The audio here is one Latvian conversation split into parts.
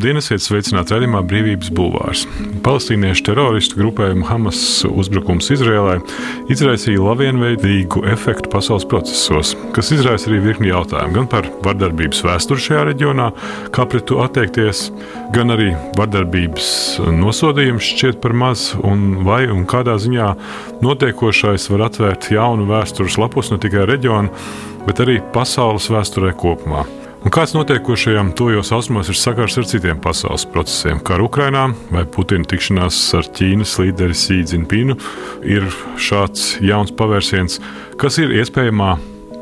Labdien, esiet sveicināti redzamā brīvības bulvārs. Palestīniešu teroristu grupējuma Hamas uzbrukums Izrēlai izraisīja lavienveidīgu efektu pasaules procesos, kas izraisa arī virkni jautājumu gan par vardarbības vēsturi šajā reģionā, kā pret to attiekties, gan arī vardarbības nosodījums šķiet par maz, un vai un kādā ziņā notiekošais var atvērt jaunu vēstures lapus ne tikai reģionu, bet arī pasaules vēsturē kopumā. Un kāds notiekošajam tojos austrumos ir sakars ar citiem pasaules procesiem? Kā Ukrainā vai Putina tikšanās ar Ķīnas līderi Sīdzinpinu ir šāds jauns pavērsiens, kas ir iespējamā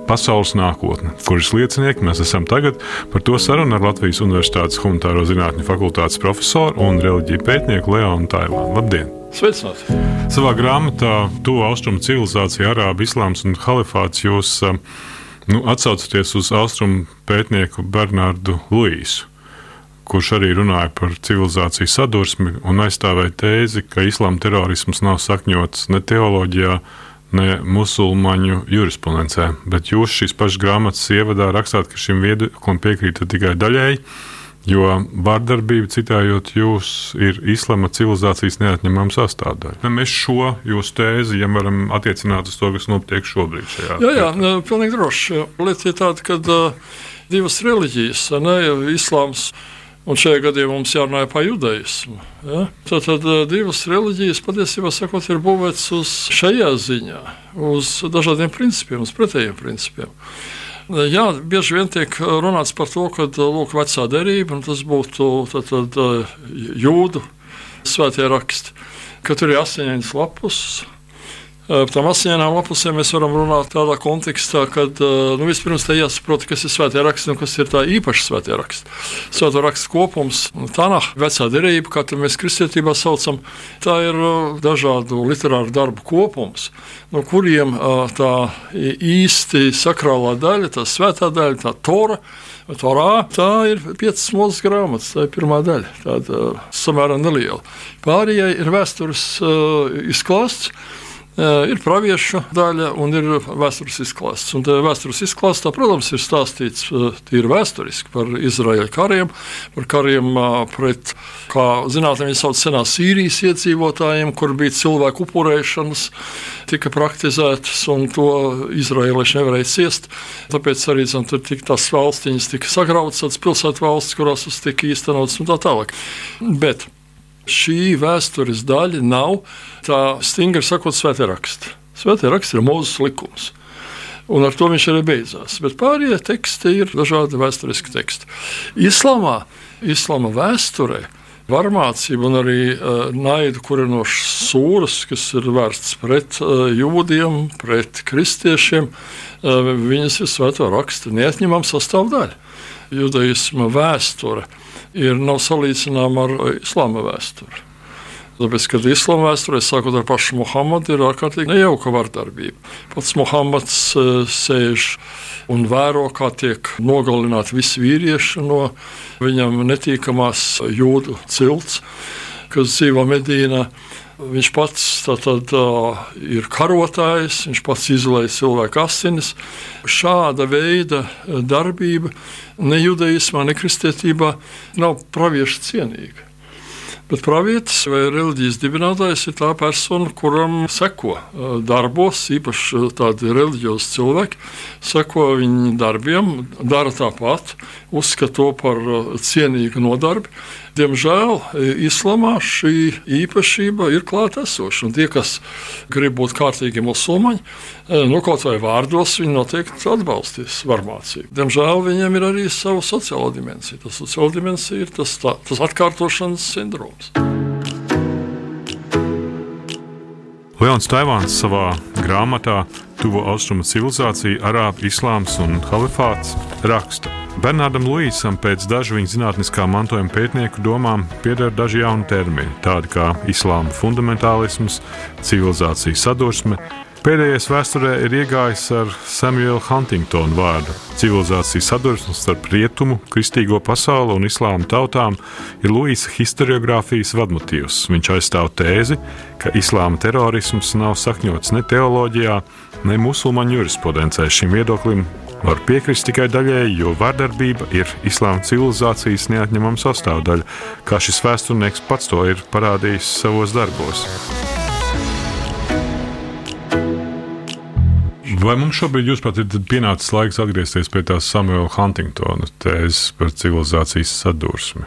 pasaules nākotne, kuras liecinieki mēs esam tagad. Par to sarunu ar Latvijas Universitātes Humanitāro zinātņu fakultātes profesoru un reliģiju pētnieku Leonu Taivānu. Labdien! Sveicināti! Savā grāmatā To austrumu civilizācija, arābu islāms un halifāts jūs uh, Nu, Atcaucoties uz austrumu pētnieku Bernārdu Luīsu, kurš arī runāja par civilizācijas sadursmi un aizstāvēja tēzi, ka islāma terorisms nav sakņots ne teoloģijā, ne musulmaņu jurisprudencē. Bet jūs šīs pašas grāmatas ievadā rakstāt, ka šim viedoklim piekrītat tikai daļēji. Jo vārdarbība, citējot jūs, ir islama civilizācijas neatņemama sastāvdaļa. Mēs šo jūsu tēzi ja varam attiecināt uz to, kas notiek šobrīd. Jā, jā, jā pilnīgi droši. Lieta ir tāda, ka uh, divas reliģijas, ne, islāms. Un šajā gadījumā mums jārunā par judaismu. Ja? Tad, tad divas reliģijas patiesībā sakot, ir būvētas uz šajā ziņā, uz dažādiem principiem, uz pretējiem principiem. Jā, bieži vien tiek runāts par to, ka lūk, vecā derība, un tas būtu tad, tad, jūdu svētie raksti, ka tur ir astoņas lapus. Par tām astoņām lapusēm mēs varam runāt tādā kontekstā, ka nu, vispirms te jāsaprot, kas ir svētie raksti un kas ir tā īpaši svētie raksti. Svēto rakstu kopums, Tanah, vecā derība, kā mēs kristietībā saucam, tā ir dažādu literāru darbu kopums, no kuriem tā īsti sakrālā daļa, tā svētā daļa, tā tora. Torā tā ir piecas mūzes grāmatas, tā ir pirmā daļa, tāda samērā neliela. Pārējai ir vēstures uh, izklāsts. Eh, ir praviešu daļa un ir vēstures izklāsts. Un vēstures izklāstā, protams, ir stāstīts eh, tīri vēsturiski par Izraēļa kariem, par kariem eh, pret, kā zinātnē, viņi sauc senās Sīrijas iedzīvotājiem, kur bija cilvēku upurēšanas, tika praktizētas, un to izraēlieši nevarēja ciest. Tāpēc arī zin, tur tika tās valstiņas tika sagrautas, pilsētu valsts, kurās tas tika īstenots un tā tālāk. Bet šī vēstures daļa nav tā stingri sakot, svētie raksti. Svētie raksti ir mūzes likums. Un ar to viņš arī beidzās. Bet pārējie teksti ir dažādi vēsturiski teksti. Islāmā, islāma vēsturē, varmācība un arī uh, naidu kurinošas sūras, kas ir vērsts pret uh, jūdiem, pret kristiešiem, uh, viņas ir svēto rakstu neatņemama sastāvdaļa. Judaisma vēsture ir nav salīdzināma ar islāma vēsturi. Tāpēc, kad islāma vēsturē, sākot ar pašu Muhamadu, ir ārkārtīgi nejauka vardarbība. Pats Muhamads uh, sēž un vēro, kā tiek nogalināti visi vīrieši no viņam netīkamās jūdu cilts, kas dzīvo Medīnā. Viņš pats tātad, ir karotājs, viņš pats izlaiž cilvēku asinis. Šāda veida darbība ne judaismā, ne kristietībā nav pravieša cienīga. Bet pravietis vai reliģijas dibinātājs ir tā persona, kuram seko darbos, īpaši tādi reliģiozi cilvēki, seko viņa darbiem, dara tāpat, uzskata to par cienīgu nodarbi. Diemžēl islamā šī īpašība ir klātesoša. Tie, kas grib būt kārtīgi musulmaņi, nu, kaut vai vārdos, viņi noteikti atbalstīs varmācību. Diemžēl viņiem ir arī sava sociāla dimensija. Tas sociāla dimensija ir tas, tā, tas atkārtošanas sindroms. Leons Taivāns savā grāmatā Tuvo austrumu civilizācija, arābu islāms un halifāts raksta. Bernādam Luisam pēc dažu viņa zinātniskā mantojuma pētnieku domām pieder daži jauni termini, tādi kā islāma fundamentālisms, civilizācijas sadursme. Pēdējais vēsturē ir iegājis ar Samuela Huntingtona vārdu. Civilizācijas sadursme starp rietumu, kristīgo pasauli un islāma tautām ir Luisa historiografijas vadmotīvs. Viņš aizstāv tēzi, ka islāma terorisms nav sakņots ne teoloģijā, ne musulmaņu jurisprudencē. Šim viedoklim Var piekrist tikai daļēji, jo vardarbība ir islāma civilizācijas neatņemama sastāvdaļa, kā šis vēsturnieks pats to ir parādījis savos darbos. Vai mums šobrīd, jūsuprāt, ir pienācis laiks atgriezties pie tās Samuela Huntingtona tēzes par civilizācijas sadursmi?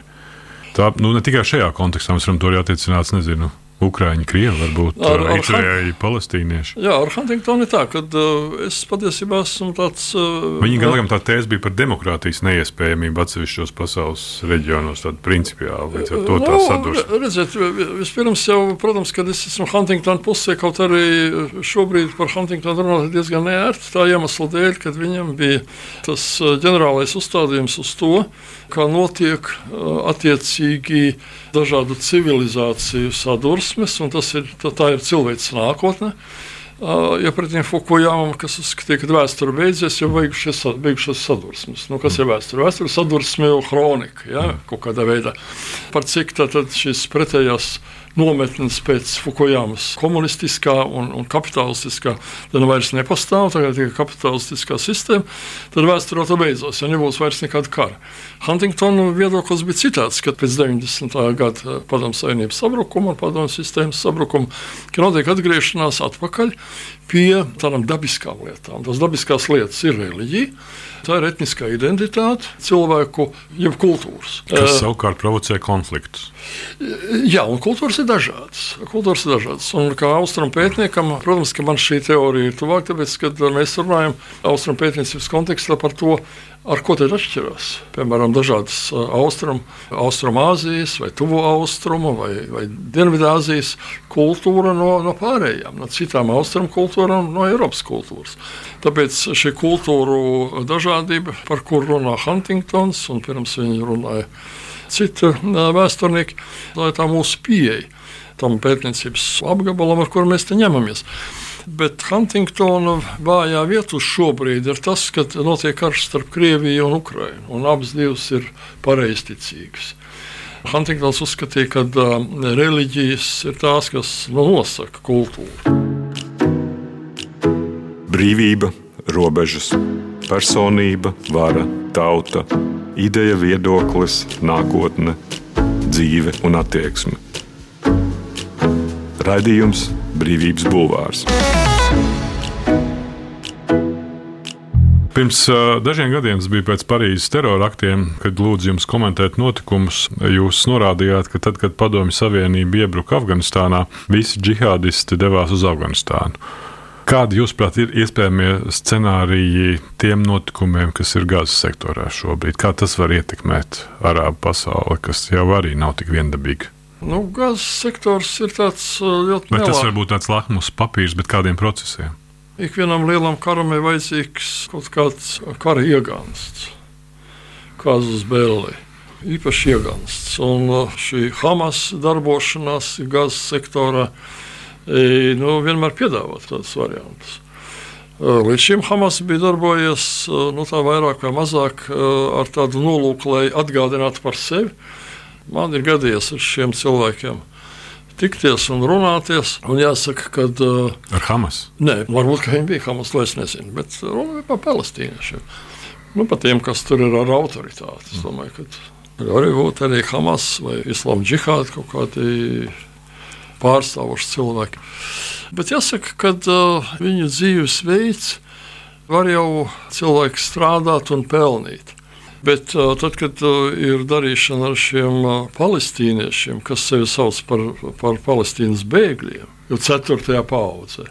Tā nu, ne tikai šajā kontekstā, mēs varam to arī attiecināt, nezinu, Ukrāņi, Krievi, varbūt arī palestīnieši. Jā, ar Huntingtonu ir tā, ka uh, es patiesībā esmu tāds. Uh, Viņa gan tā tēze bija par demokrātijas neiespējamību atsevišķos pasaules reģionos, tāda principiāli līdz ar to tā nu, sadursme. Redziet, vispirms jau, protams, kad es esmu Huntingtona pusē, kaut arī šobrīd par Huntingtonu runāt diezgan neērti, tā iemesla dēļ, kad viņam bija tas uh, ģenerālais uzstādījums uz to, kā notiek attiecīgi dažādu civilizāciju sadursmes, un tas ir, tā, tā ir cilvēks nākotne. Ja pretī Fukujamam, kas uzskatīja, ka vēsture beidzies, jau beigušies, beigušies sadursmes. Nu, kas ir vēsture? Vēsture ir sadursme jau kronika, ja, kaut kādā veidā. Par cik tad šīs pretējās nometnes pēc Fukujamas komunistiskā un, un kapitalistiskā, tad vairs nepastāv, tagad ir kapitalistiskā sistēma, tad vēsturē to beidzos, ja nebūs vairs nekāda kara. Huntingtona viedoklis bija citāds, kad pēc 90. gada padomu savienības sabrukuma un padomu sistēmas sabrukuma, ka notiek atgriešanās atpakaļ pie tādām dabiskām lietām. Tas dabiskās lietas ir reliģija. Tā ir etniskā identitāte, cilvēku jeb kultūras. Kas savukārt provocē konfliktus. Jā, un kultūras ir dažādas. Kultūras ir dažādas. Un kā austrumu pētniekam, protams, man šī teorija ir tuvāk, tāpēc, kad mēs runājam austrumu pētniecības kontekstā par to, Ar ko tad atšķirās? Piemēram, dažādas austrumu, austrumāzijas, vai tuvu austrumu, vai, vai dienvidāzijas kultūra no, no pārējām, no citām austrumu kultūrām, no Eiropas kultūras. Tāpēc šī kultūru dažādība, par kuru runā Huntingtons, un pirms viņa runāja citi vēsturnieki, tā ir tā mūsu pieeja tam pētniecības apgabalam, ar kuru mēs te ņemamies. Bet Huntingtona vājā vieta šobrīd ir tas, ka notiek karš starp Krieviju un Ukrajinu, un abas divas ir pareizticīgas. Huntingtons uzskatīja, ka uh, reliģijas ir tās, kas nu, nosaka kultūru. Brīvība, robežas, personība, vara, tauta, ideja, viedoklis, nākotne, dzīve un attieksme. Raidījums Brīvības Bulvārs. Pirms dažiem gadiem, tas bija pēc Parīzes terora aktiem, kad lūdzu jums komentēt notikumus, jūs norādījāt, ka tad, kad Padomju Savienība iebruka Afganistānā, visi džihādisti devās uz Afganistānu. Kādi, jūsuprāt, ir iespējamie scenāriji tiem notikumiem, kas ir gāzes sektorā šobrīd? Kā tas var ietekmēt arābu pasauli, kas jau arī nav tik viendabīga? Nu, gāzes sektors ir tāds ļoti nelā. Tas var būt tāds lakmus papīrs, bet kādiem procesiem? Ikvienam lielam karam ir vajadzīgs kaut kāds kara iegānsts, kāds bēlē. Īpaši iegānsts. Un uh, šī Hamas darbošanās gāzes sektorā e, nu, vienmēr piedāvā tādus variantus. Uh, līdz šim Hamas bija darbojies uh, nu, vairāk vai mazāk ar tādu nolūku, lai atgādinātu par sevi. Man ir gadījies ar šiem cilvēkiem tikties un runāties. Un jāsaka, ka. Uh, Ar Hamas? Nē, varbūt viņi bija Hamas, to es nezinu. Bet runa bija par palestīniešiem. Nu, par tiem, kas tur ir ar autoritāti. Es domāju, ka arī būtu arī Hamas vai Islāma džihādi kaut kādi pārstāvoši cilvēki. Bet jāsaka, ka uh, viņu dzīvesveids var jau cilvēks strādāt un pelnīt. Bet uh, tad, kad uh, ir darīšana ar šiem uh, palestīniešiem, kas sevi sauc par, par palestīnas bēgļiem, jau ceturtajā paudzē,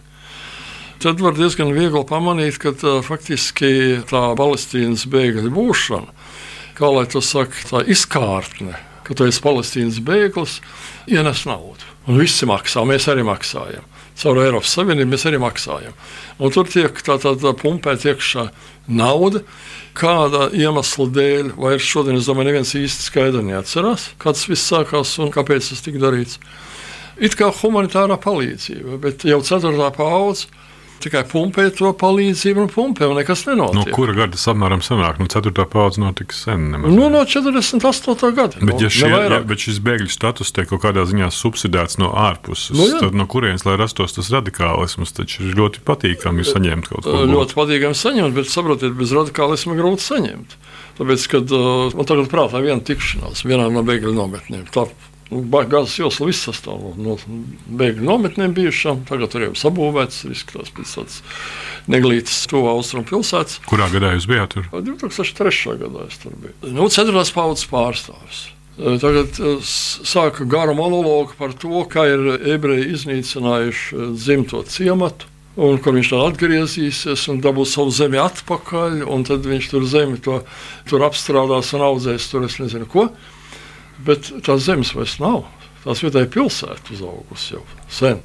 tad var diezgan viegli pamanīt, ka uh, faktiski tā palestīnas bēgļa būšana, kā lai to saka, tā izkārtne, ka tu esi palestīnas bēglis, ienes naudu. Un visi maksā, mēs arī maksājam. Caur Eiropas Savienību mēs arī maksājam. Un tur tiek tā, tā, tā pumpēta iekšā nauda kāda iemesla dēļ, vai šodien, es domāju, neviens īsti skaidri neatcerās, kā tas viss sākās un kāpēc tas tika darīts. It kā humanitārā palīdzība, bet jau ceturtā paudze tikai pumpē to palīdzību un pumpē, un nekas nenotiek. No kura gada tas apmēram sanāk? Nu, 4. paudze nav tik sen. Nemaz. Nu, no 48. gada. Bet, ja nu, šie, ja, nevairāk. bet šis bēgļu status tiek kaut kādā ziņā subsidēts no ārpuses, Nu, jā. tad no kurienes lai rastos tas radikālisms, taču ir ļoti patīkami saņemt kaut ko ļoti patīkami saņemt, bet saprotiet, bez radikālisma grūti saņemt. Tāpēc, kad uh, man tagad prātā viena tikšanās vienā no bēgļu nometnēm. Tā, nu, Gazas josla viss sastāv no bēgļu nometnēm bijušām. Tagad tur jau sabūvēts, izskatās pēc tādas neglītas tuvā austrumu pilsētas. Kurā gadā jūs bijāt tur? 2003. gadā es tur biju. Nu, ceturtās paudzes pārstāvis. Tagad sāka garu monologu par to, kā ir ebreji iznīcinājuši dzimto ciematu. Un kur viņš tad atgriezīsies un dabūs savu zemi atpakaļ, un tad viņš tur zemi to, tur apstrādās un audzēs tur es nezinu ko. Bet tās zemes vairs nav. Tās vietēji pilsēta uzaugusi jau sen.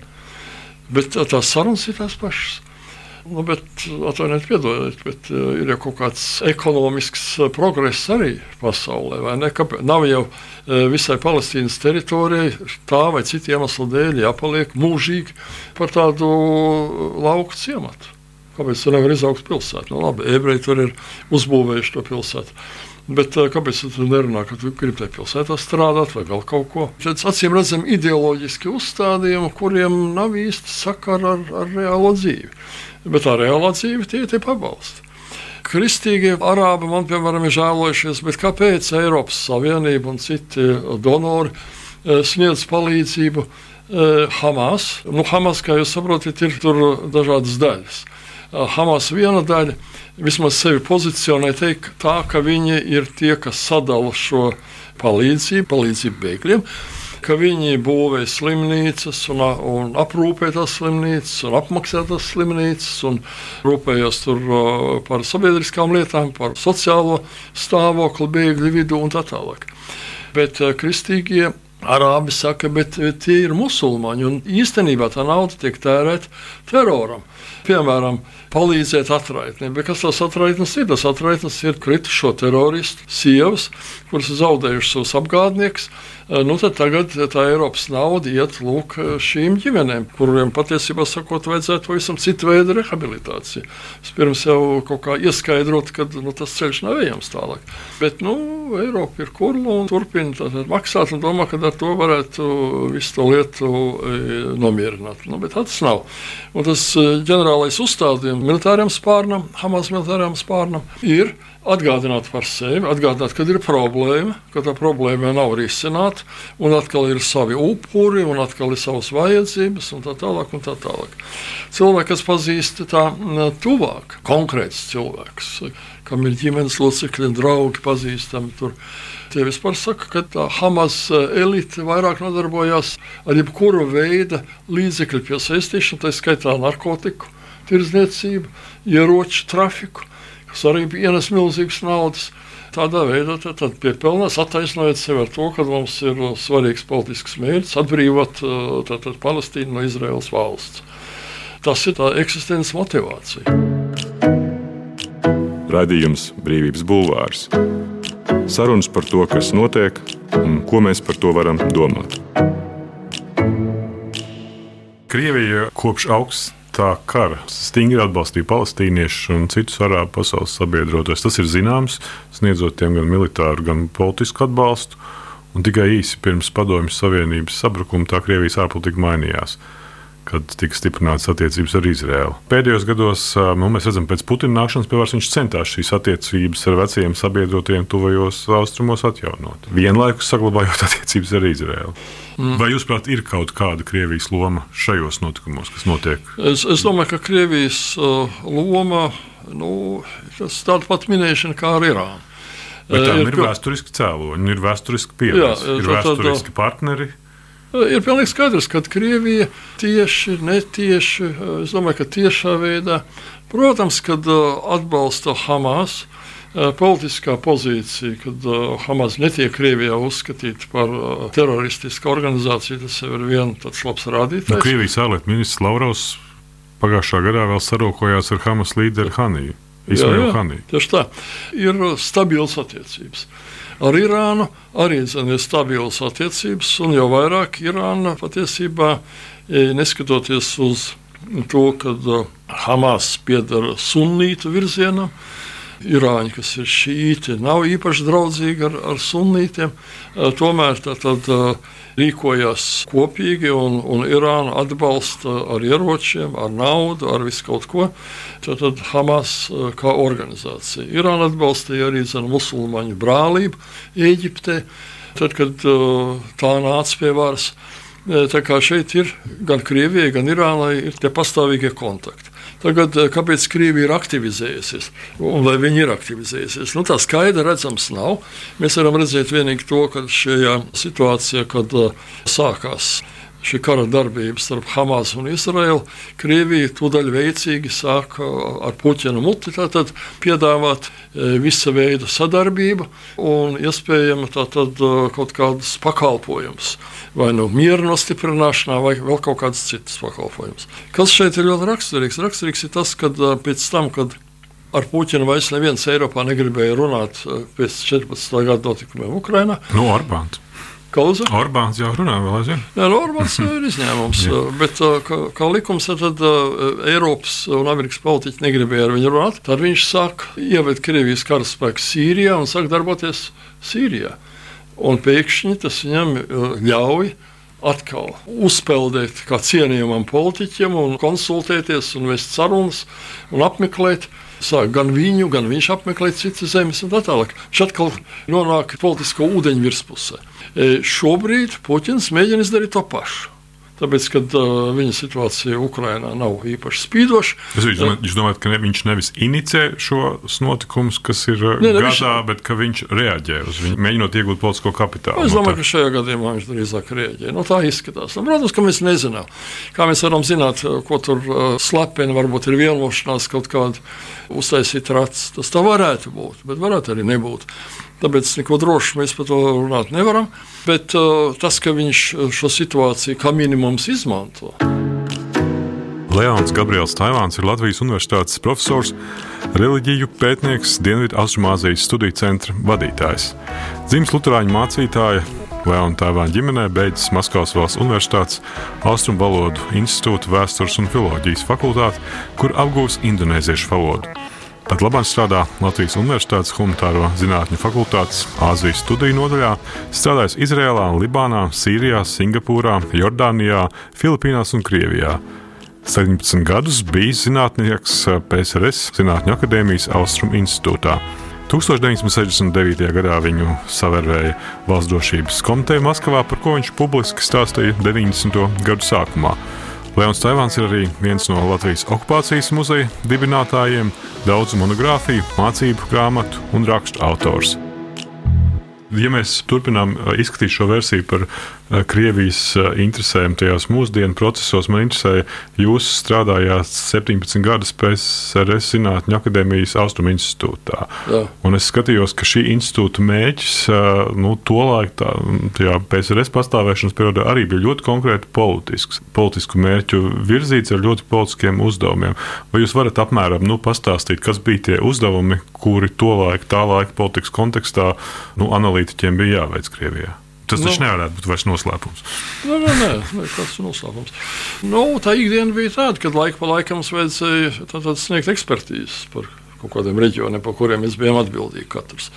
Bet tā- tās sarunas ir tās pašas. Nu, bet, atvainojiet, piedodiet, bet uh, ir jau kaut kāds ekonomisks uh, progress arī pasaulē. Nav jau uh, visai Palestīnas teritorijai tā vai citu iemeslu dēļ jāpaliek mūžīgi par tādu lauku ciematu. Kāpēc tur nevar izaugt pilsēta? Nu, labi, ebreji tur ir uzbūvējuši to pilsētu. Bet uh, kāpēc tu nerunā, ka tu gribi tajā pilsētā strādāt vai vēl kaut ko? Tad acīm redzam ideoloģiski uzstādījumi, kuriem nav īsti sakara ar, ar reālo dzīvi. Bet tā reālā dzīve tie tie pabalsta. Kristīgie arābi man, piemēram, ir žēlojušies, bet kāpēc Eiropas Savienība un citi donori eh, sniedz palīdzību eh, Hamas? Nu, Hamas, kā jūs saprotat, ir tur dažādas daļas. Eh, Hamas viena daļa vismaz sevi pozicionē teikt tā, ka viņi ir tie, kas sadala šo palīdzību, palīdzību bēgļiem viņi būvē slimnīcas un, un aprūpē tās slimnīcas, un apmaksā tās slimnīcas, un rūpējās tur uh, par sabiedriskām lietām, par sociālo stāvokli bēgļu vidū un tā tālāk. Bet uh, kristīgie arābi saka, bet tie ir musulmaņi, un īstenībā tā nauda tiek tērēta teroram. Piemēram, palīdzēt atraitnēm. Bet kas tas atraitnes ir? Tas atraitnes ir kritušo teroristu sievas, kuras ir zaudējušas savus apgādniekus. Nu, tad tagad tā Eiropas nauda iet lūk šīm ģimenēm, kuriem patiesībā sakot, vajadzētu pavisam citu veidu rehabilitāciju. Pirms jau kaut kā ieskaidrot, ka nu, tas ceļš nav ejams tālāk. Bet nu, Eiropa ir kurla un turpina maksāt un domā, ka ar to varētu visu to lietu e, nomierināt. Nu, bet tas nav. Un tas ģenerālais uzstādījums militāriem spārnam, Hamas militāriem spārnam ir atgādināt par sevi, atgādināt, kad ir problēma, ka tā problēma nav risināta, un atkal ir savi upuri, un atkal ir savas vajadzības, un tā tālāk. Un tā tālāk. Cilvēki, kas pazīst tā tuvāk, konkrēts cilvēks, kam ir ģimenes locekļi, draugi, pazīstami. Tur. Tie vispār saka, ka tā Hamas elite vairāk nodarbojās ar jebkuru veidu līdzekļu piesaistīšanu, tā skaitā narkotiku, tirdzniecību, ieroču trafiku kas arī ienes milzīgas naudas. Tādā veidā tad, tad piepelnās, attaisnojot sevi ar to, ka mums ir svarīgs politisks mērķis atbrīvot tātad, Palestīnu no Izraels valsts. Tas ir tā eksistences motivācija. Radījums Brīvības Bulvārs. Sarunas par to, kas notiek un ko mēs par to varam domāt. Krievija kopš augstā kara stingri atbalstīja palestīniešus un citus arābu pasaules sabiedrotos. Tas ir zināms, sniedzot tiem gan militāru, gan politisku atbalstu. Un tikai īsi pirms Padomju Savienības sabrukuma tā Krievijas ārpolitika mainījās kad tika stiprinātas attiecības ar Izraēlu. Pēdējos gados nu, mēs redzam, ka pēc Putina nākšanas pie varas viņš centās šīs attiecības ar veciem sabiedrotiem tuvajos austrumos atjaunot. Vienlaikus saglabājot attiecības ar Izraēlu. Mm. Vai jūs, prāt, ir kaut kāda Krievijas loma šajos notikumos, kas notiek? Es, es domāju, ka Krievijas uh, loma nu, tas tāda pat minēšana kā ar Irānu. Bet tām Ir ir vēsturiski cēloņi, ir vēsturiski pieredze, ir tā- tā- vēsturiski partneri. Ir pilnīgi skaidrs, ka Krievija tieši, netieši, es domāju, ka tiešā veidā, protams, kad uh, atbalsta Hamas. uh, Politiskā pozīcija, kad uh, Hamas netiek Krievijā uzskatīta par uh, teroristisku organizāciju, tas jau ir viens labs Nu, rādītājs. Krievijas ārlietu ministrs Lavrovs pagājušā gadā vēl sarokojās ar Hamas līderi Haniju. Ismailu Haniju. Tieši tā. Ir stabilas attiecības. Ar Irānu arī zin, ir stabilas attiecības, un jau vairāk Irāna patiesībā, e, neskatoties uz to, ka Hamas pieder sunītu virzienam. Irāņi, kas ir šīti, nav īpaši draudzīgi ar, ar sunītiem. Tomēr tā, tad, rīkojas kopīgi, un, un Irāna atbalsta ar ieročiem, ar naudu, ar visu kaut ko. Tad, Hamas kā organizācija. Irāna atbalstīja arī zinu, musulmaņu brālību Eģiptē, tad, kad tā nāca pie varas. Tā kā šeit ir gan Krievijai, gan Irānai ir tie pastāvīgie kontakti. Tagad, kāpēc Krievija ir aktivizējusies un vai viņi ir aktivizējusies? Nu, tā skaidri redzams nav. Mēs varam redzēt tikai to, ka šajā situācijā, kad uh, sākās šī kara darbība starp Hamas un Izraelu, Krievija tūdaļ veicīgi sāk ar puķinu muti tātad, piedāvāt visa veida sadarbību un iespējama tātad, kaut kādas pakalpojumus. Vai nu miera nostiprināšanā, vai vēl kaut kādas citas pakalpojumus. Kas šeit ir ļoti raksturīgs? Raksturīgs ir tas, ka pēc tam, kad ar Puķinu vairs neviens Eiropā negribēja runāt pēc 14. gada notikumiem Ukrajinā. No Orbāns. Kauza. Orbāns jau runā vēl aizvien. Jā, no Orbāns ir izņēmums, bet kā, kā likums, tad Eiropas un Amerikas politiķi negribēja ar viņu runāt. Tad viņš sāk ievēt Krievijas karaspēku Sīrijā un sāk darboties Sīrijā. Un pēkšņi tas viņam ļauj atkal uzpeldēt kā cienījamam politiķim, un konsultēties, un vest sarunas un apmeklēt. Sāk gan viņu, gan viņš apmeklēt citas zemes, un tā tālāk. Viņš atkal nonāk politisko ūdeņu virspusē. Šobrīd Puķins mēģina izdarīt to pašu. Tāpēc, kad uh, viņa situācija Ukrajinā nav īpaši spīdoša. Jūs domājat, jūs domājat ka ne, viņš nevis inicē šos notikumus, kas ir ne, ne, gadā, viņš... bet ka viņš reaģē uz viņu, mēģinot iegūt politisko kapitālu? Es domāju, no ka šajā gadījumā viņš drīzāk reaģē. No tā izskatās. Un, protams, ka mēs nezinām. Kā mēs varam zināt, ko tur uh, slepeni, varbūt ir vienošanās kaut kāda uztaisīt rats. Tas tā varētu būt, bet varētu arī nebūt. Tāpēc neko drošu mēs par to runāt nevaram. Bet uh, tas, ka viņš šo situāciju kā minimums izmanto. Leons Gabriels Taivāns ir Latvijas Universitātes profesors, reliģiju pētnieks, Dienvidu Austrumāzijas studiju centra vadītājs. Dzimis Lutāņu mācītāja, Leona Taivāna ģimenē beidzis Maskavas valsts universitātes Austrumu valodu institūta vēstures un filoloģijas fakultāti, kur apgūs indonēziešu valodu. Pat labāk strādā Latvijas Universitātes Humanitāro zinātņu fakultātes Āzijas studiju nodaļā, strādājis Izrēlā, Libānā, Sīrijā, Singapūrā, Jordānijā, Filipīnās un Krievijā. 17 gadus bijis zinātnieks PSRS Zinātņu akadēmijas Austrum institūtā. 1969. gadā viņu savērvēja Valsts drošības komiteja Maskavā, par ko viņš publiski stāstīja 90. gadu sākumā. Leons Taivāns ir arī viens no Latvijas okupācijas muzeja dibinātājiem, daudzu monogrāfiju, mācību grāmatu un rakstu autors. Ja mēs turpinām izskatīt šo versiju par Krievijas interesēm tajos mūsdienu procesos, man interesē, jūs strādājāt 17 gadus PSRS Zinātņu akadēmijas Austrum institūtā. Es skatījos, ka šī institūta mēģis, nu, tolaik tā, tajā PSRS pastāvēšanas periodā arī bija ļoti konkrēti politisks. Politisku mērķu virzīts ar ļoti politiskiem uzdevumiem. Vai jūs varat apmēram nu, pastāstīt, kas bija tie uzdevumi, kuri tolaik, tā laika politikas kontekstā nu, analītiķiem bija jāveic Krievijā? Tas taču nu, nevarētu būt vairs noslēpums. Nē, nē, nē, nē tas ir noslēpums. Nu, tā ikdiena bija tāda, ka laika pa laikam mums vajadzēja tā, sniegt ekspertīzes par kaut kādiem reģioniem, par kuriem mēs bijām atbildīgi katrs.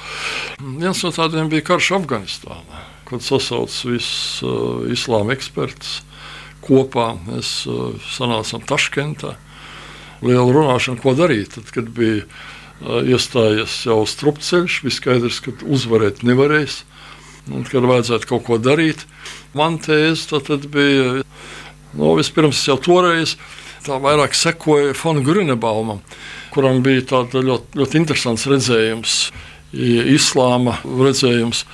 Viens no tādiem bija karš Afganistānā, kad sasaucas visus uh, islāma ekspertus kopā. Mēs uh, sanācām Taškentā. Liela runāšana, ko darīt, tad, kad bija uh, iestājies jau strupceļš, bija skaidrs, ka uzvarēt nevarēs un kad vajadzētu kaut ko darīt. Man tēze bija, nu, vispirms jau toreiz tā vairāk sekoja Fona Grunebaumam, kuram bija tāds ļoti, ļoti interesants redzējums, islāma redzējums.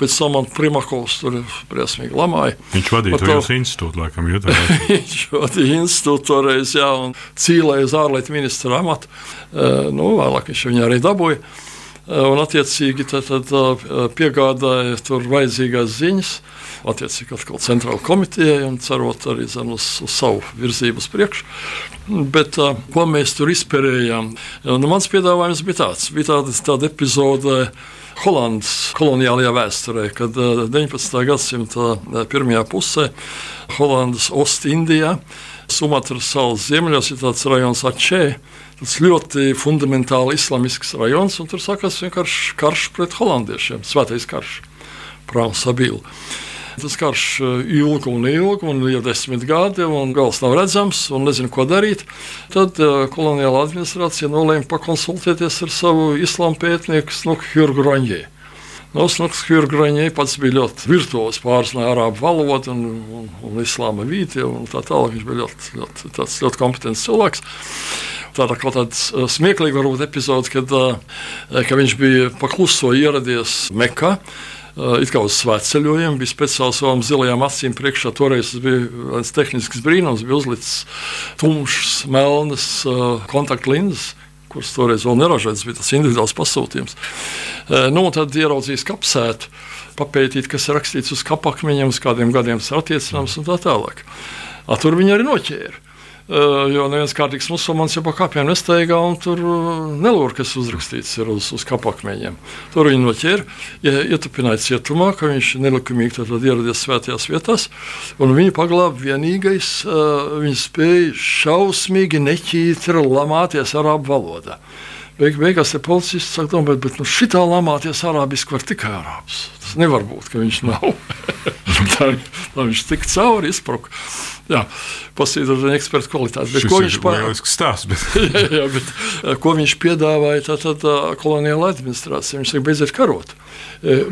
Pēc tam man Primakovs tur briesmīgi lamāja. Viņš vadīja to jūsu institūtu, laikam, jutājā. Viņš vadīja institūtu toreiz, jā, un cīlēja uz ārlietu ministra amatu. Uh, nu, vēlāk viņš viņu arī dabūja. Un, attiecīgi, tad, tad piegādāja tur vajadzīgās ziņas, attiecīgi atkal centrāla komitejai un cerot arī zem, uz, uz savu virzību uz priekšu. Bet ko mēs tur izpērējām? Nu, mans piedāvājums bija tāds, bija tāda, tāda epizode Holandas koloniālajā vēsturē, kad 19. gadsimta pirmajā pusē Holandas Ostindijā, Sumatras salas ziemeļos ir tāds rajons Acē. Tas ļoti fundamentāli islamisks rajons, un tur sākās vienkārši karš pret holandiešiem, svētais karš, Prāvs Sabīla. Tas karš ilga un ilga, un jau desmit gadi, un gals nav redzams, un nezinu, ko darīt. Tad uh, koloniāla administrācija nolēma pakonsultēties ar savu islāma pētnieku Snukjurgu Roņģiju. Nosnaks Hirgraņē pats bija ļoti virtuos, pārzināja arābu valodu un, un, un islāma vīti un tā tālāk. Viņš bija ļoti, ļoti, ļoti kompetents cilvēks. Tāda kaut tāda smieklīga varbūt epizode, kad, kad viņš bija pakluso ieradies Mekā. It kā uz svētceļojumiem bija speciāli savām zilajām acīm priekšā. Toreiz tas bija viens tehnisks brīnums, bija uzlicis tumšs, melnas kontaktlinzes kuras toreiz vēl neražotas, bija tas individuāls pasūtījums. Nu, tad ieraudzījis kapsētu, papētīt, kas ir rakstīts uz kapakmeņiem, uz kādiem gadiem tas attiecināms un tā tālāk. A, tur viņi arī noķēra. Jo neviens kārtīgs musulmanis jau pa kāpiem nesteigā un tur nelūr, kas uzrakstīts ir uz, uz kapakmeņiem. Tur viņi noķēra, ja, ietupināja cietumā, ka viņš nelikumīgi ieradies svētajās vietās, un viņu paglāba vienīgais, viņa spēja šausmīgi neķītri lamāties arābu valodā. Beig, beigās ir policists, kas domā, bet nu, šitā lamāties arābiski var tikai arābs. Tas nevar būt, ka viņš nav. tā, tā viņš tik cauri izpruka. Jā, pasīdot ar ekspertu kvalitāti. Bet, ko viņš pārādījis? Stāsts, bet... jā, jā, bet ko viņš piedāvāja, tā tad koloniāla administrācija. Viņš saka, beidziet karot,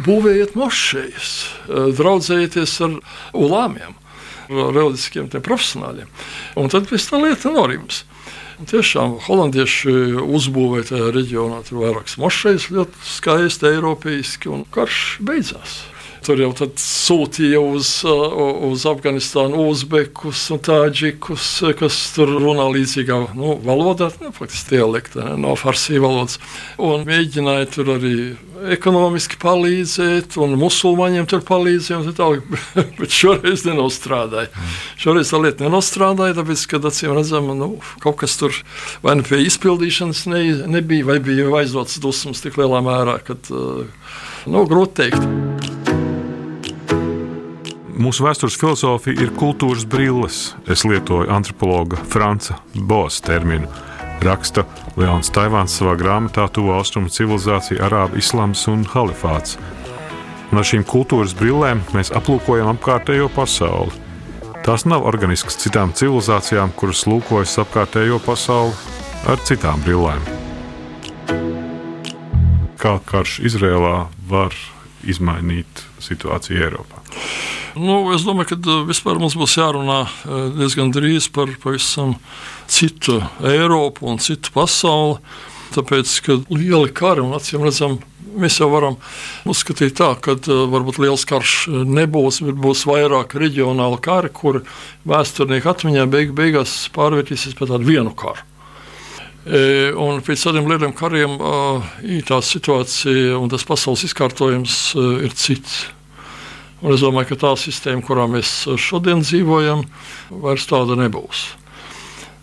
būvējiet mošejas, draudzējieties ar ulāmiem, reliģiskiem profesionāļiem. Un tad viss tā lieta norims. Tiešām holandieši uzbūvēja tajā reģionā vairākas mošejas, ļoti skaisti, eiropeiski, un karš beidzās. Tur jau sūtīja uz, uz Afganistānu uzbekus un tāģikus, kas tur runā līdzīgā nu, valodā, nu, faktiski dialektā, no farsī valodas. Un mēģināja tur arī ekonomiski palīdzēt, un musulmaņiem tur palīdzēja. Bet šoreiz nenostrādāja. Šoreiz tā lieta nenostrādāja, tāpēc, ka acīm redzam, nu, kaut kas tur vai nu pie izpildīšanas ne, nebija, vai bija aizdots dusmas tik lielā mērā, ka nu, grūti teikt. Mūsu vēstures filozofija ir kultūras brilles. Es lietoju antropologa Franca Bosa terminu. Raksta Leons Taivāns savā grāmatā Tuvo Austrumu civilizācija, Arābu islāms un halifāts. Un ar šīm kultūras brillēm mēs aplūkojam apkārtējo pasauli. Tās nav organiskas citām civilizācijām, kuras lūkojas apkārtējo pasauli ar citām brillēm. Kā karš Izrēlā var izmainīt situāciju Eiropā? Nu, es domāju, ka uh, vispār mums būs jārunā uh, diezgan drīz par pavisam citu Eiropu un citu pasauli. Tāpēc, ka lieli kari un acīm redzam, mēs jau varam uzskatīt tā, ka uh, varbūt liels karš nebūs, bet būs vairāk reģionāli kari, kur vēsturnieku atmiņā beig beigās pārvērtīsies par tādu vienu karu. E, un pēc tādiem lieliem kariem tā situācija un tas pasaules izkārtojums ir cits. Un es domāju, ka tā sistēma, kurā mēs šodien dzīvojam, vairs tāda nebūs.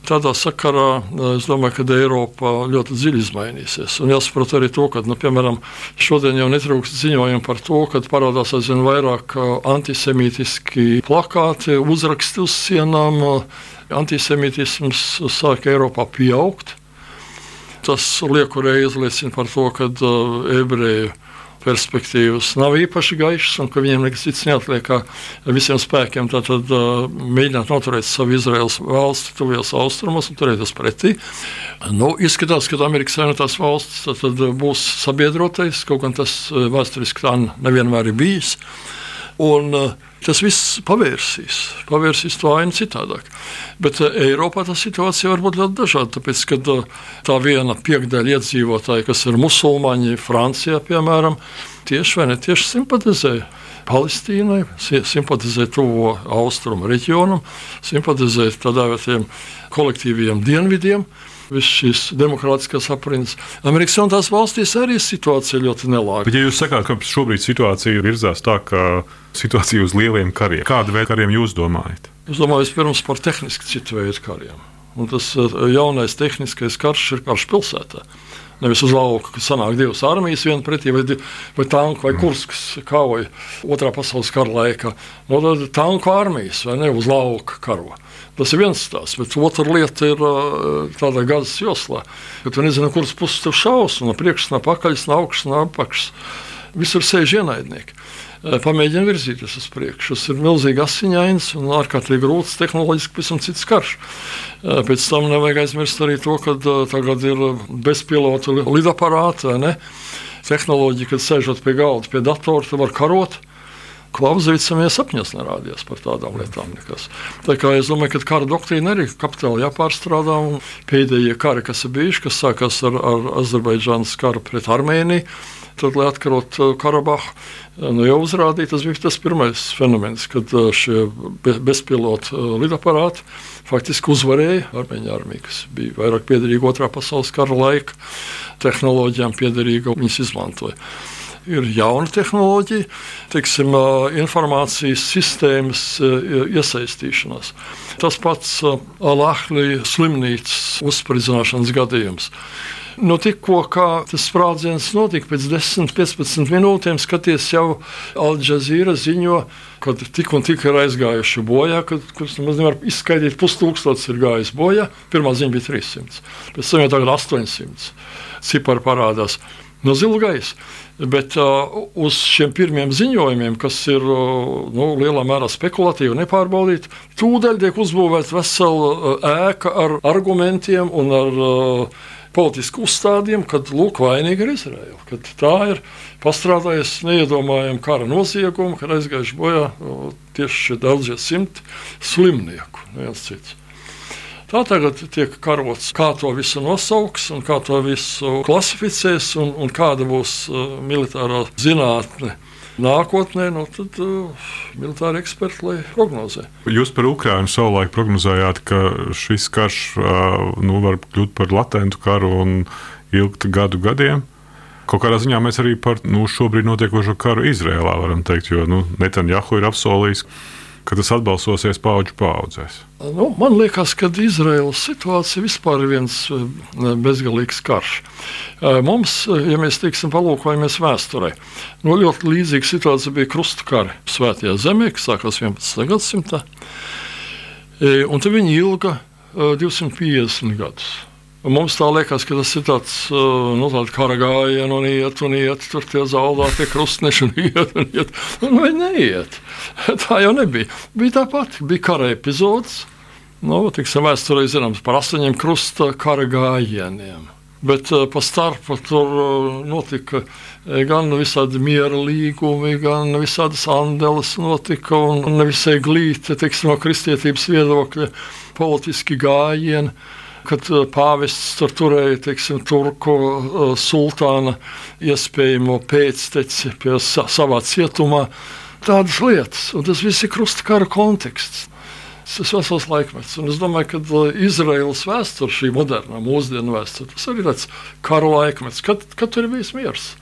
Tādā sakarā es domāju, ka Eiropa ļoti dziļi izmainīsies. Un jāsaprot arī to, ka, nu, piemēram, šodien jau netrūkst ziņojumu par to, ka parādās aizvien vairāk antisemītiski plakāti, uzraksti uz sienām. Antisemītisms sāk Eiropā pieaugt. Tas lieku reizi liecina par to, ka uh, ebreju perspektīvas nav īpaši gaišas, un ka viņiem nekas cits neatliek, kā visiem spēkiem tātad, uh, mēģināt noturēt savu Izraels valsti tuvajos austrumos un turēties pretī. Nu, izskatās, ka Amerikas Savienotās valstis tātad, būs sabiedrotais, kaut gan tas vēsturiski tā nevienmēr ir bijis. Un, uh, tas viss pavērsīs, pavērsīs to ainu citādāk. Bet uh, Eiropā tā situācija var būt ļoti dažāda. Tāpēc, kad uh, tā viena piekdaļa iedzīvotāji, kas ir musulmaņi, Francijā, piemēram, tieši vai netieši simpatizē. Palestīnai, simpatizē tuvo austrumu reģionam, simpatizē tādiem kolektīviem dienvidiem, visas šīs demokrātiskās aprindas. Amerikas Savienotās valstīs arī situācija ļoti nelāga. Bet, ja jūs sakāt, ka šobrīd situācija virzās tā, ka situācija uz lieliem kariem. Kādu veidu kariem jūs domājat? Es domāju, vispirms par tehniski citu veidu kariem. Un tas eh, jaunais tehniskais karš ir karš pilsētā. Nevis uz lauka, ka sanāk divas armijas viena pretī, vai, vai tanku, vai kurskas kauja otrā pasaules kara laikā. No nu, tad tanku armijas, vai ne uz lauka karo. Tas ir viens stāsts, bet otra lieta ir tādā gazas joslā, ka tu nezini, kuras puses tev šaus, no priekšas, no pakaļas, no augšas, no apakšas. Visur sēž ienaidnieki. Pamēģina virzīties uz priekšu. Tas ir milzīgi asiņains un ārkārtīgi grūts, tehnoloģiski pavisam cits karš. Pēc tam nevajag aizmirst arī to, ka tagad ir bezpilota lidaparāta, tehnoloģija, kad sēžot pie galda, pie datora, var karot. Klausīcam, ja sapņos nerādījās par tādām lietām. Nekas. Tā kā es domāju, ka kara doktrīna arī kapitāli jāpārstrādā. Pēdējie kari, kas ir bijuši, kas sākās ar, ar Azerbaidžānas karu pret Armēniju, tad, lai atkarot Karabahu, nu, jau uzrādīja, tas bija tas pirmais fenomens, kad šie bezpilota lidaparāti faktiski uzvarēja Armēņu armiju, kas bija vairāk piederīga otrā pasaules kara laika tehnoloģijām, piederīga, viņas izmantoja ir jauna tehnoloģija, teiksim, informācijas sistēmas iesaistīšanās. Tas pats Alahļa slimnīcas uzspridzināšanas gadījums. Nu, tikko tas sprādziens notika, pēc 10, 15 minūtēm skaties, jau Alžēzīra ziņo, ka tik un tik ir aizgājuši bojā, kad kurš nemaz nevar izskaidrot, pustūkstots ir gājis bojā. Pirmā ziņa bija 300, pēc tam jau tagad 800 cipari parādās no zila gaisa. Bet uh, uz šiem pirmiem ziņojumiem, kas ir uh, nu, lielā mērā spekulatīvi un nepārbaudīti, tūdaļ tiek uzbūvēta vesela uh, ēka ar argumentiem un ar uh, politisku uzstādījumu, kad lūk, vainīga ir Izraela. Kad tā ir pastrādājusi neiedomājumu kara noziegumu, kad aizgājuši bojā tieši daudzie simti slimnieku. Tā tagad tiek karots, kā to visu nosauks, kā to visu klasificēs, un, un kāda būs uh, militārā zinātne. Nākotnē, nu, tad uh, militāri eksperti lai prognozē. Jūs par Ukrajinu savulaik prognozējāt, ka šis karš uh, nu, var kļūt par latentu karu un ilgt gadu gadiem. Kaut kādā ziņā mēs arī par nu, šobrīd notiekošo karu Izrēlā varam teikt, jo nu, Netanjahu ir apsolījis, ka tas atbalsosies paudžu paudzēs? Nu, man liekas, ka Izraēlas situācija vispār ir viens eh, bezgalīgs karš. Eh, mums, eh, ja mēs teiksim, palūkojamies vēsturē, nu, ļoti līdzīga situācija bija krustkari Svētajā zemē, kas sākās 11. gadsimtā. Un tad viņi ilga 250 gadus. Mums tā liekas, ka tas ir tāds nu, kara gājiens, un iet, un iet, tur tie zaudētie krustneši, un iet, un iet. Un vai neiet? Tā jau nebija. Bija tāpat, bija kara epizodes. Nu, tiksim, vēsturē zināms par astoņiem krusta kara gājieniem. Bet uh, pa starpu tur uh, notika gan visādi miera līgumi, gan visādas andeles notika, un nevisai glīti, teiksim, no kristietības viedokļa politiski gājieni kad uh, pāvests tur turēja teiksim, turku uh, sultāna iespējamo pēcteci pie sa savā cietumā. Tādas lietas, un tas viss ir krustakara konteksts. Tas ir vesels laikmets. Un es domāju, ka uh, Izraels vēsture, šī modernā, mūsdienu vēsture, tas arī ir tāds kara laikmets, kad, kad tur ir bijis miers.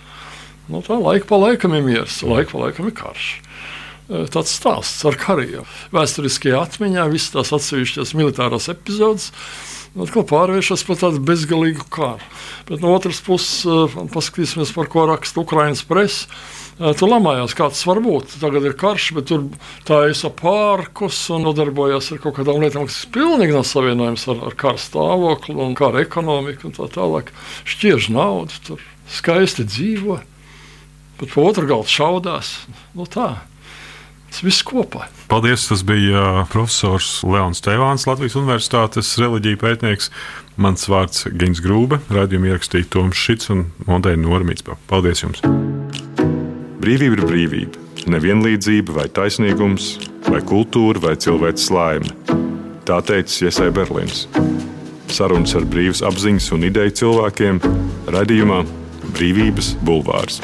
Nu, tā laika pa laikam ir miers, laika pa laikam ir karš tāds stāsts ar kariem. Vēsturiskajā atmiņā visas tās atsevišķas militārās epizodes atkal pārvēršas par tādu bezgalīgu kāru. Bet no otras puses, eh, paskatīsimies, par ko raksta Ukraiņas presa. Eh, tur lamājās, kāds var būt. Tagad ir karš, bet tur tā ir parkus un nodarbojas ar kaut kādām lietām, kas pilnīgi nav savienojams ar, ar kara stāvokli un kara ekonomiku un tā tālāk. Šķiež naudu, tur skaisti dzīvo, bet pa otru galdu šaudās. Nu, tā. Tas viss kopā. Paldies! Tas bija profesors Leons Tevāns, Latvijas Universitātes reliģija pētnieks. Mans vārds ir Gins Grūbe, radījuma ierakstīja Toms Šits un Monteja Normīts. Paldies jums! Brīvība ir brīvība, nevienlīdzība vai taisnīgums, vai kultūra vai cilvēks laime. Tā teica Iesai Berlīns. Sarunas ar brīvas apziņas un ideju cilvēkiem - radījumā Brīvības bulvārs.